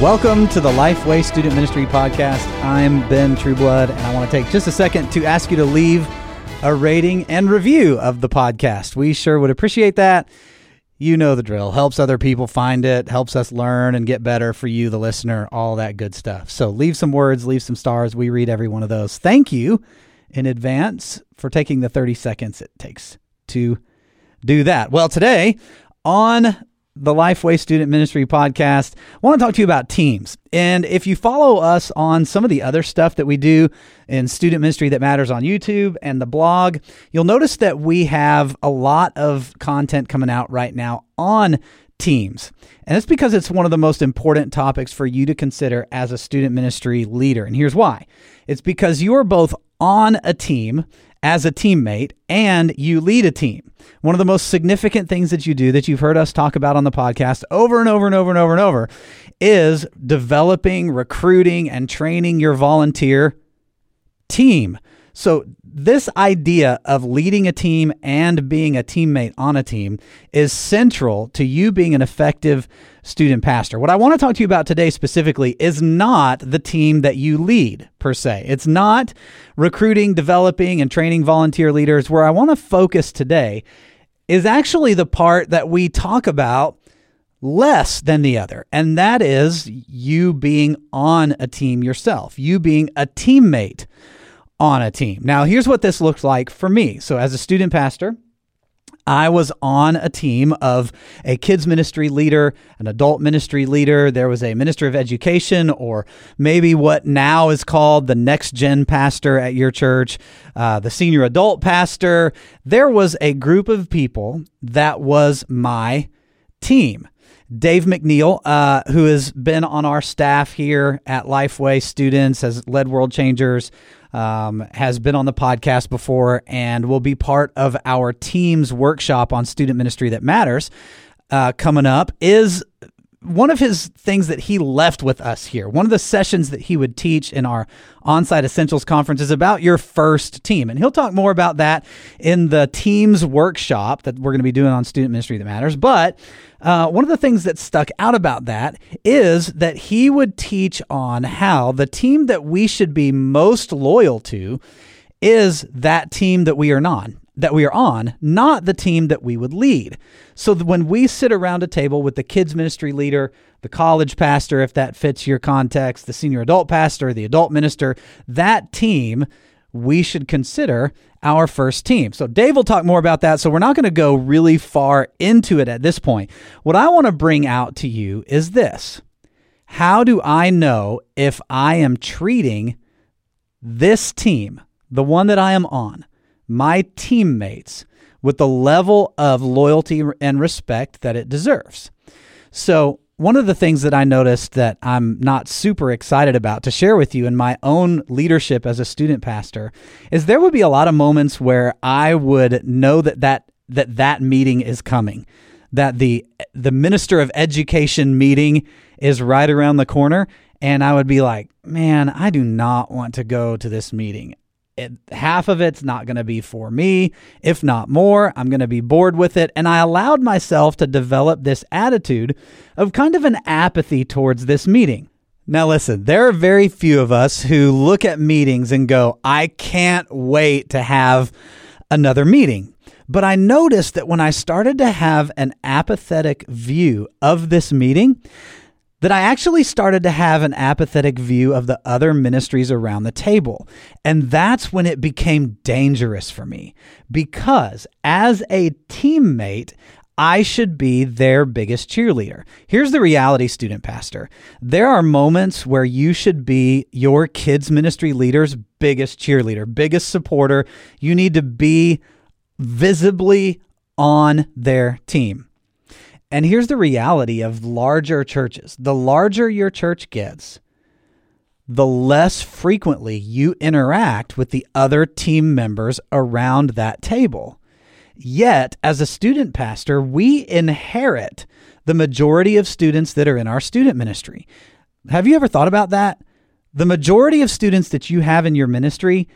Welcome to the Lifeway Student Ministry Podcast. I'm Ben Trueblood, and I want to take just a second to ask you to leave a rating and review of the podcast. We sure would appreciate that. You know the drill. Helps other people find it, helps us learn and get better for you, the listener, all that good stuff. So leave some words, leave some stars. We read every one of those. Thank you in advance for taking the 30 seconds it takes to do that. Well, today on the Lifeway Student Ministry podcast. I want to talk to you about teams. And if you follow us on some of the other stuff that we do in Student Ministry that Matters on YouTube and the blog, you'll notice that we have a lot of content coming out right now on teams. And it's because it's one of the most important topics for you to consider as a student ministry leader. And here's why it's because you are both on a team as a teammate and you lead a team. One of the most significant things that you do that you've heard us talk about on the podcast over and over and over and over and over is developing, recruiting, and training your volunteer team. So, this idea of leading a team and being a teammate on a team is central to you being an effective student pastor. What I want to talk to you about today specifically is not the team that you lead per se. It's not recruiting, developing, and training volunteer leaders. Where I want to focus today is actually the part that we talk about less than the other, and that is you being on a team yourself, you being a teammate on a team. Now, here's what this looked like for me. So, as a student pastor, I was on a team of a kids ministry leader, an adult ministry leader. There was a minister of education, or maybe what now is called the next gen pastor at your church, uh, the senior adult pastor. There was a group of people that was my team. Dave McNeil, uh, who has been on our staff here at Lifeway Students, has led World Changers, um, has been on the podcast before and will be part of our team's workshop on student ministry that matters uh, coming up, is one of his things that he left with us here, one of the sessions that he would teach in our Onsite Essentials conference is about your first team. And he'll talk more about that in the teams workshop that we're going to be doing on student ministry that matters. But uh, one of the things that stuck out about that is that he would teach on how the team that we should be most loyal to is that team that we are not that we are on, not the team that we would lead. So when we sit around a table with the kids ministry leader, the college pastor, if that fits your context, the senior adult pastor, the adult minister, that team we should consider our first team. So Dave will talk more about that. So we're not going to go really far into it at this point. What I want to bring out to you is this. How do I know if I am treating this team, the one that I am on, my teammates with the level of loyalty and respect that it deserves. So, one of the things that I noticed that I'm not super excited about to share with you in my own leadership as a student pastor is there would be a lot of moments where I would know that that that, that meeting is coming, that the the minister of education meeting is right around the corner and I would be like, "Man, I do not want to go to this meeting it, half of it's not going to be for me. If not more, I'm going to be bored with it. And I allowed myself to develop this attitude of kind of an apathy towards this meeting. Now, listen, there are very few of us who look at meetings and go, I can't wait to have another meeting. But I noticed that when I started to have an apathetic view of this meeting, that I actually started to have an apathetic view of the other ministries around the table. And that's when it became dangerous for me because as a teammate, I should be their biggest cheerleader. Here's the reality, student pastor. There are moments where you should be your kids' ministry leader's biggest cheerleader, biggest supporter. You need to be visibly on their team. And here's the reality of larger churches the larger your church gets, the less frequently you interact with the other team members around that table. Yet, as a student pastor, we inherit the majority of students that are in our student ministry. Have you ever thought about that? The majority of students that you have in your ministry,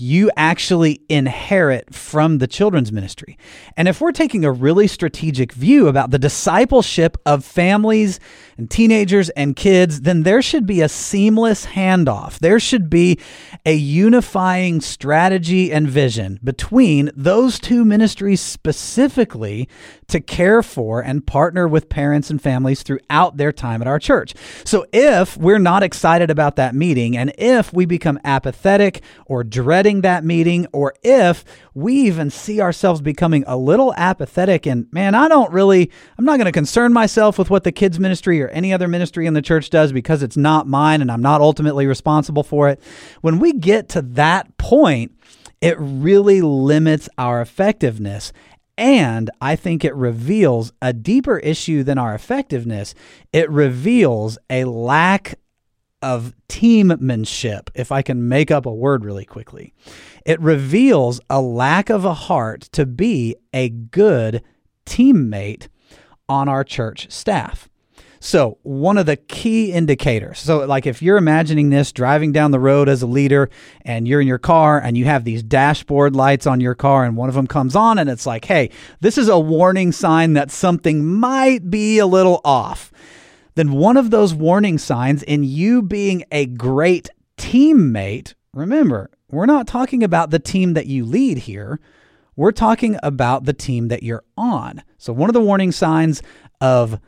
you actually inherit from the children's ministry. And if we're taking a really strategic view about the discipleship of families and teenagers and kids, then there should be a seamless handoff. There should be a unifying strategy and vision between those two ministries specifically to care for and partner with parents and families throughout their time at our church. So if we're not excited about that meeting and if we become apathetic or dreading that meeting, or if we even see ourselves becoming a little apathetic and man, I don't really, I'm not going to concern myself with what the kids ministry any other ministry in the church does because it's not mine and I'm not ultimately responsible for it. When we get to that point, it really limits our effectiveness. And I think it reveals a deeper issue than our effectiveness. It reveals a lack of teammanship, if I can make up a word really quickly. It reveals a lack of a heart to be a good teammate on our church staff. So, one of the key indicators. So, like if you're imagining this driving down the road as a leader and you're in your car and you have these dashboard lights on your car and one of them comes on and it's like, hey, this is a warning sign that something might be a little off then one of those warning signs in you being a great teammate, remember, we're not talking about the team that you lead here. We're talking about the team that you're on. So, one of the warning signs of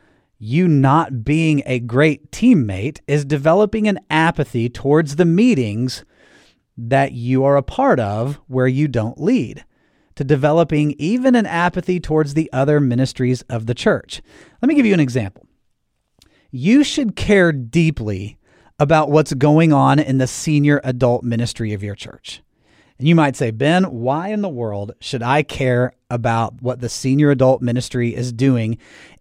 you not being a great teammate is developing an apathy towards the meetings that you are a part of where you don't lead, to developing even an apathy towards the other ministries of the church. Let me give you an example you should care deeply about what's going on in the senior adult ministry of your church. And you might say, Ben, why in the world should I care about what the senior adult ministry is doing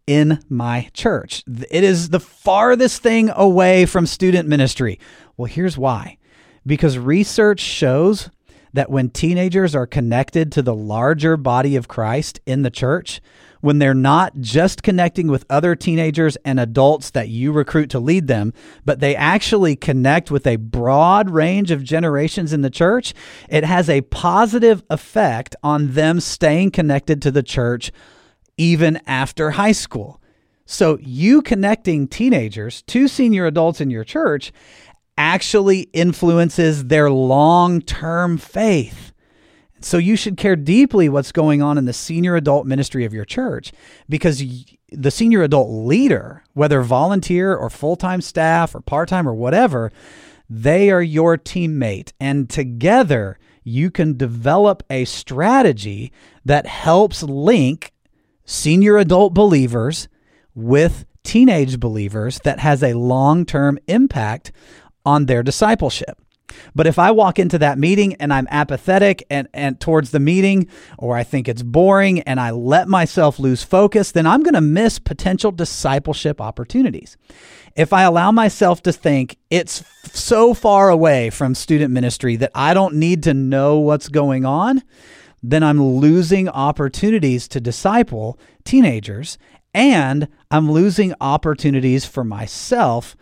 in my church? It is the farthest thing away from student ministry. Well, here's why because research shows that when teenagers are connected to the larger body of Christ in the church, when they're not just connecting with other teenagers and adults that you recruit to lead them, but they actually connect with a broad range of generations in the church, it has a positive effect on them staying connected to the church even after high school. So, you connecting teenagers to senior adults in your church actually influences their long term faith. So you should care deeply what's going on in the senior adult ministry of your church because the senior adult leader, whether volunteer or full time staff or part time or whatever, they are your teammate. And together you can develop a strategy that helps link senior adult believers with teenage believers that has a long term impact on their discipleship. But if I walk into that meeting and I'm apathetic and, and towards the meeting, or I think it's boring and I let myself lose focus, then I'm going to miss potential discipleship opportunities. If I allow myself to think it's so far away from student ministry that I don't need to know what's going on, then I'm losing opportunities to disciple teenagers and I'm losing opportunities for myself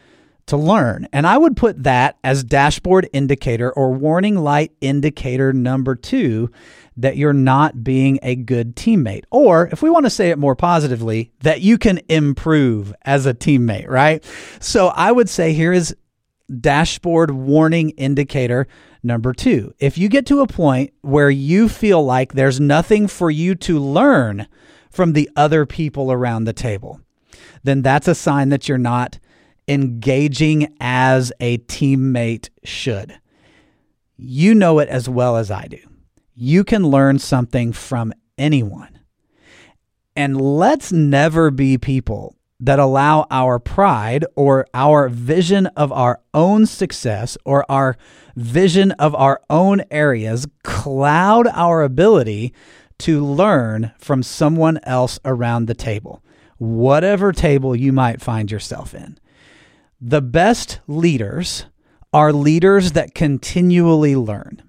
to learn. And I would put that as dashboard indicator or warning light indicator number two that you're not being a good teammate. Or if we want to say it more positively, that you can improve as a teammate, right? So I would say here is dashboard warning indicator number two. If you get to a point where you feel like there's nothing for you to learn from the other people around the table, then that's a sign that you're not engaging as a teammate should. You know it as well as I do. You can learn something from anyone. And let's never be people that allow our pride or our vision of our own success or our vision of our own areas cloud our ability to learn from someone else around the table, whatever table you might find yourself in. The best leaders are leaders that continually learn.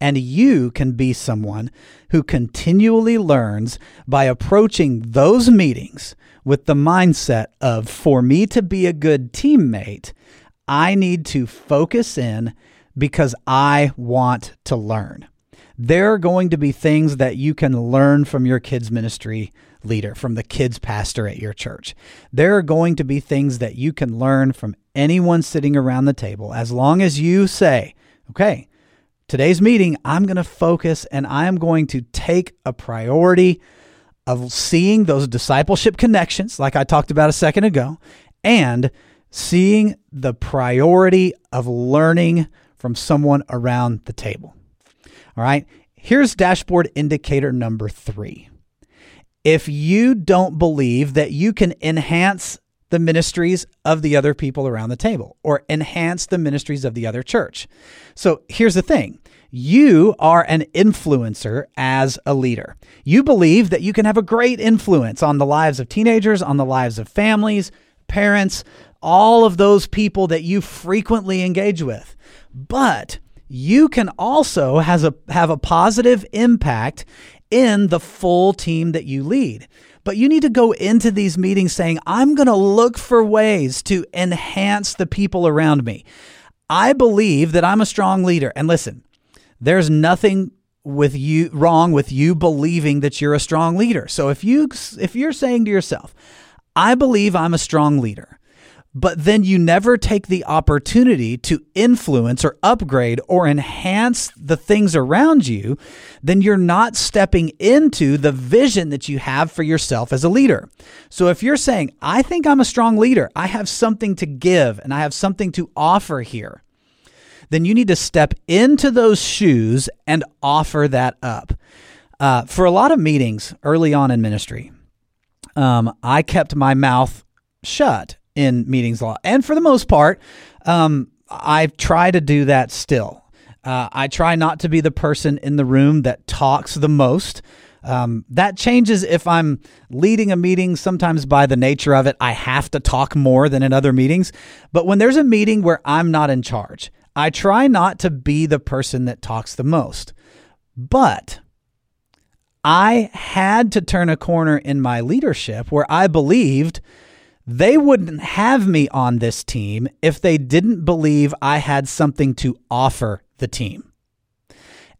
And you can be someone who continually learns by approaching those meetings with the mindset of, for me to be a good teammate, I need to focus in, because I want to learn. There are going to be things that you can learn from your kids' ministry leader, from the kids' pastor at your church. There are going to be things that you can learn from anyone sitting around the table as long as you say, okay, today's meeting, I'm going to focus and I am going to take a priority of seeing those discipleship connections, like I talked about a second ago, and seeing the priority of learning from someone around the table. All right, here's dashboard indicator number three. If you don't believe that you can enhance the ministries of the other people around the table or enhance the ministries of the other church. So here's the thing you are an influencer as a leader. You believe that you can have a great influence on the lives of teenagers, on the lives of families, parents, all of those people that you frequently engage with. But you can also has a have a positive impact in the full team that you lead. But you need to go into these meetings saying, I'm going to look for ways to enhance the people around me. I believe that I'm a strong leader. And listen, there's nothing with you wrong with you believing that you're a strong leader. So if you if you're saying to yourself, I believe I'm a strong leader, but then you never take the opportunity to influence or upgrade or enhance the things around you, then you're not stepping into the vision that you have for yourself as a leader. So if you're saying, I think I'm a strong leader, I have something to give and I have something to offer here, then you need to step into those shoes and offer that up. Uh, for a lot of meetings early on in ministry, um, I kept my mouth shut in meetings a lot. And for the most part, um, I try to do that still. Uh, I try not to be the person in the room that talks the most. Um, that changes if I'm leading a meeting. Sometimes, by the nature of it, I have to talk more than in other meetings. But when there's a meeting where I'm not in charge, I try not to be the person that talks the most, but I had to turn a corner in my leadership where I believed they wouldn't have me on this team if they didn't believe I had something to offer the team.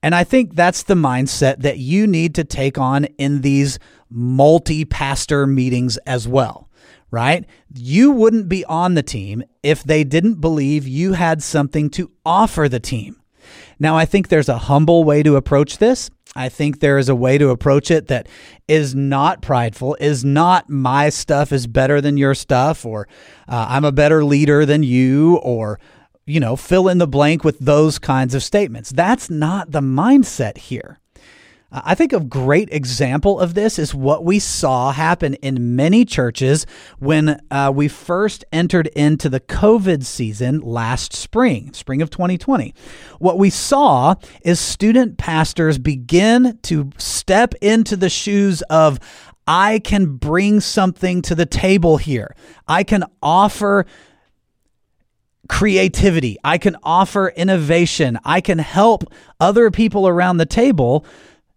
And I think that's the mindset that you need to take on in these multi pastor meetings as well right? You wouldn't be on the team if they didn't believe you had something to offer the team. Now, I think there's a humble way to approach this. I think there is a way to approach it that is not prideful, is not my stuff is better than your stuff, or uh, I'm a better leader than you, or, you know, fill in the blank with those kinds of statements. That's not the mindset here. I think a great example of this is what we saw happen in many churches when uh, we first entered into the COVID season last spring, spring of 2020. What we saw is student pastors begin to step into the shoes of, I can bring something to the table here. I can offer creativity. I can offer innovation. I can help other people around the table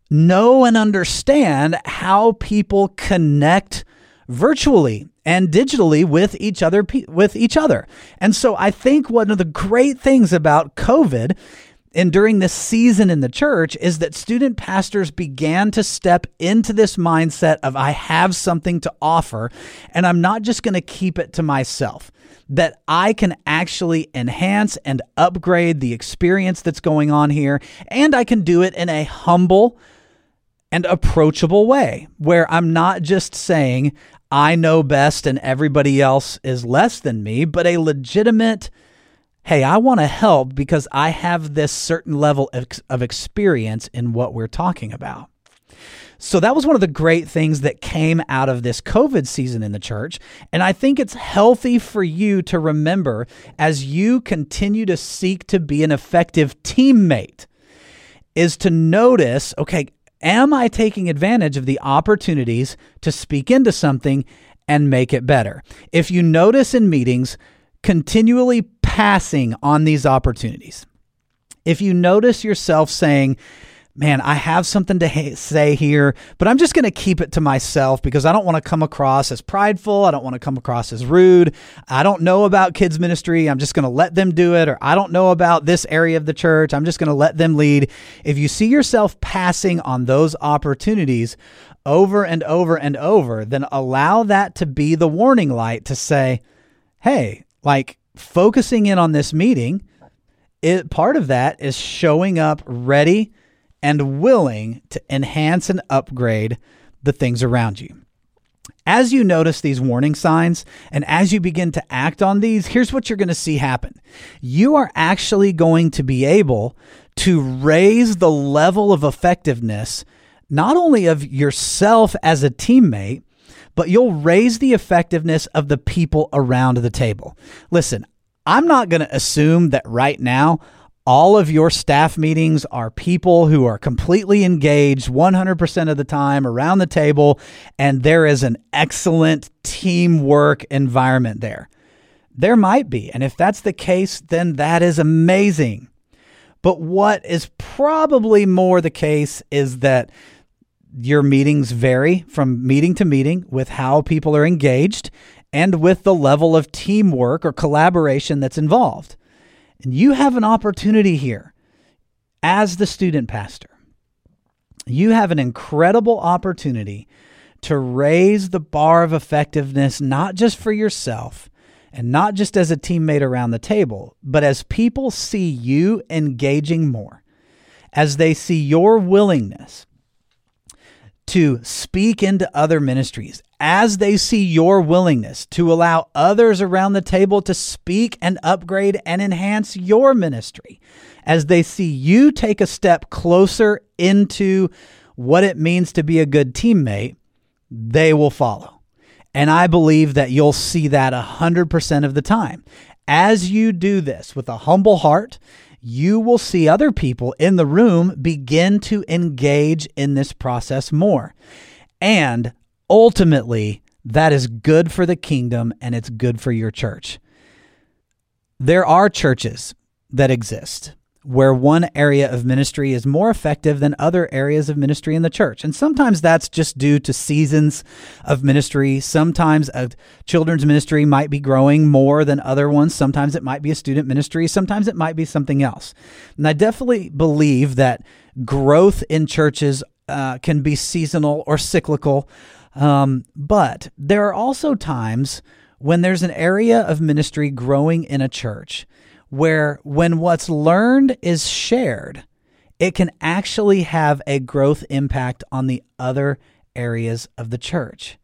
know and understand how people connect virtually and digitally with each other with each other. And so I think one of the great things about COVID and during this season in the church is that student pastors began to step into this mindset of I have something to offer and I'm not just going to keep it to myself that I can actually enhance and upgrade the experience that's going on here and I can do it in a humble and approachable way where I'm not just saying I know best and everybody else is less than me, but a legitimate, hey, I want to help because I have this certain level of experience in what we're talking about. So that was one of the great things that came out of this COVID season in the church. And I think it's healthy for you to remember as you continue to seek to be an effective teammate is to notice, okay, Am I taking advantage of the opportunities to speak into something and make it better? If you notice in meetings, continually passing on these opportunities, if you notice yourself saying, man, I have something to ha- say here, but I'm just going to keep it to myself because I don't want to come across as prideful. I don't want to come across as rude. I don't know about kids' ministry. I'm just going to let them do it. Or I don't know about this area of the church. I'm just going to let them lead. If you see yourself passing on those opportunities over and over and over, then allow that to be the warning light to say, hey, like focusing in on this meeting, it, part of that is showing up ready and willing to enhance and upgrade the things around you. As you notice these warning signs and as you begin to act on these, here's what you're going to see happen. You are actually going to be able to raise the level of effectiveness, not only of yourself as a teammate, but you'll raise the effectiveness of the people around the table. Listen, I'm not going to assume that right now all of your staff meetings are people who are completely engaged 100% of the time around the table, and there is an excellent teamwork environment there. There might be. And if that's the case, then that is amazing. But what is probably more the case is that your meetings vary from meeting to meeting with how people are engaged and with the level of teamwork or collaboration that's involved. And you have an opportunity here as the student pastor. You have an incredible opportunity to raise the bar of effectiveness, not just for yourself and not just as a teammate around the table, but as people see you engaging more, as they see your willingness to speak into other ministries, as they see your willingness to allow others around the table to speak and upgrade and enhance your ministry, as they see you take a step closer into what it means to be a good teammate, they will follow. And I believe that you'll see that 100% of the time. As you do this with a humble heart, you will see other people in the room begin to engage in this process more. And ultimately, that is good for the kingdom and it's good for your church. There are churches that exist where one area of ministry is more effective than other areas of ministry in the church. And sometimes that's just due to seasons of ministry. Sometimes a children's ministry might be growing more than other ones. Sometimes it might be a student ministry. Sometimes it might be something else. And I definitely believe that growth in churches uh, can be seasonal or cyclical. Um, but there are also times when there's an area of ministry growing in a church where when what's learned is shared, it can actually have a growth impact on the other areas of the church.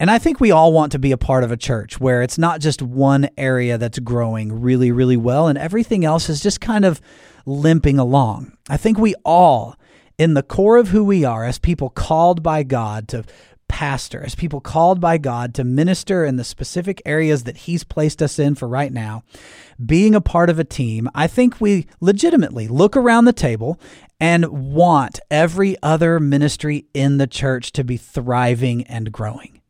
And I think we all want to be a part of a church where it's not just one area that's growing really, really well and everything else is just kind of limping along. I think we all in the core of who we are as people called by God to pastor, as people called by God to minister in the specific areas that He's placed us in for right now, being a part of a team, I think we legitimately look around the table and want every other ministry in the church to be thriving and growing.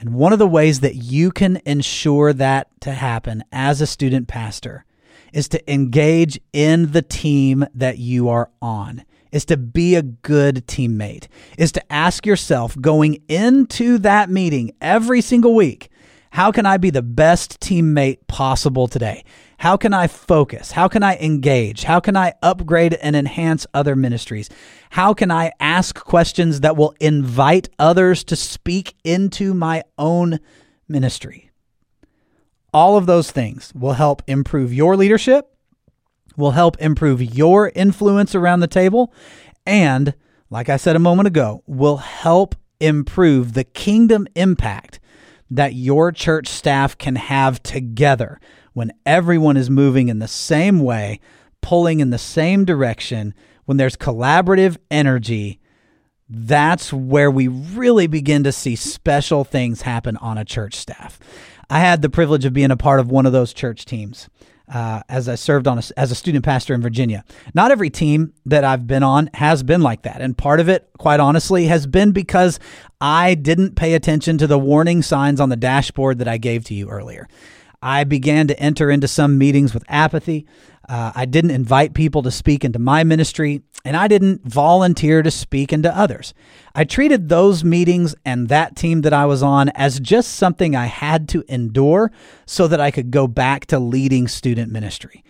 And one of the ways that you can ensure that to happen as a student pastor is to engage in the team that you are on is to be a good teammate, is to ask yourself going into that meeting every single week, how can I be the best teammate possible today? How can I focus? How can I engage? How can I upgrade and enhance other ministries? How can I ask questions that will invite others to speak into my own ministry? All of those things will help improve your leadership will help improve your influence around the table and, like I said a moment ago, will help improve the kingdom impact that your church staff can have together when everyone is moving in the same way, pulling in the same direction, when there's collaborative energy. That's where we really begin to see special things happen on a church staff. I had the privilege of being a part of one of those church teams uh, as I served on a, as a student pastor in Virginia. Not every team that I've been on has been like that, and part of it, quite honestly, has been because I didn't pay attention to the warning signs on the dashboard that I gave to you earlier. I began to enter into some meetings with apathy. Uh, I didn't invite people to speak into my ministry, and I didn't volunteer to speak into others. I treated those meetings and that team that I was on as just something I had to endure so that I could go back to leading student ministry.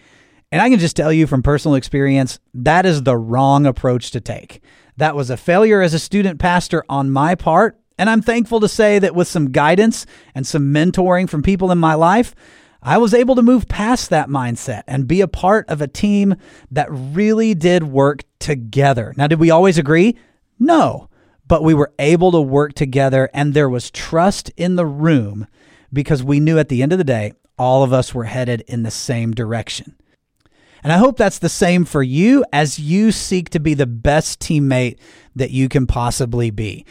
And I can just tell you from personal experience, that is the wrong approach to take. That was a failure as a student pastor on my part. And I'm thankful to say that with some guidance and some mentoring from people in my life, I was able to move past that mindset and be a part of a team that really did work together. Now, did we always agree? No, but we were able to work together and there was trust in the room because we knew at the end of the day, all of us were headed in the same direction. And I hope that's the same for you as you seek to be the best teammate that you can possibly be.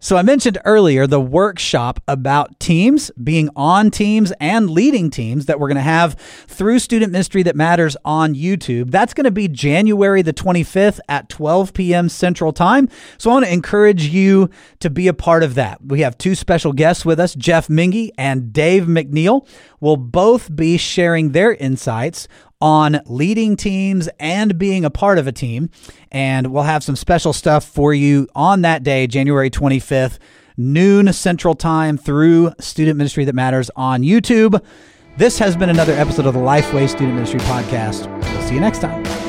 So, I mentioned earlier the workshop about teams, being on teams and leading teams that we're going to have through Student Ministry That Matters on YouTube. That's going to be January the 25th at 12 p.m. Central Time. So, I want to encourage you to be a part of that. We have two special guests with us, Jeff Mingy and Dave McNeil, will both be sharing their insights on leading teams and being a part of a team. And we'll have some special stuff for you on that day, January 25th, noon Central Time through Student Ministry That Matters on YouTube. This has been another episode of the Lifeway Student Ministry Podcast. We'll see you next time.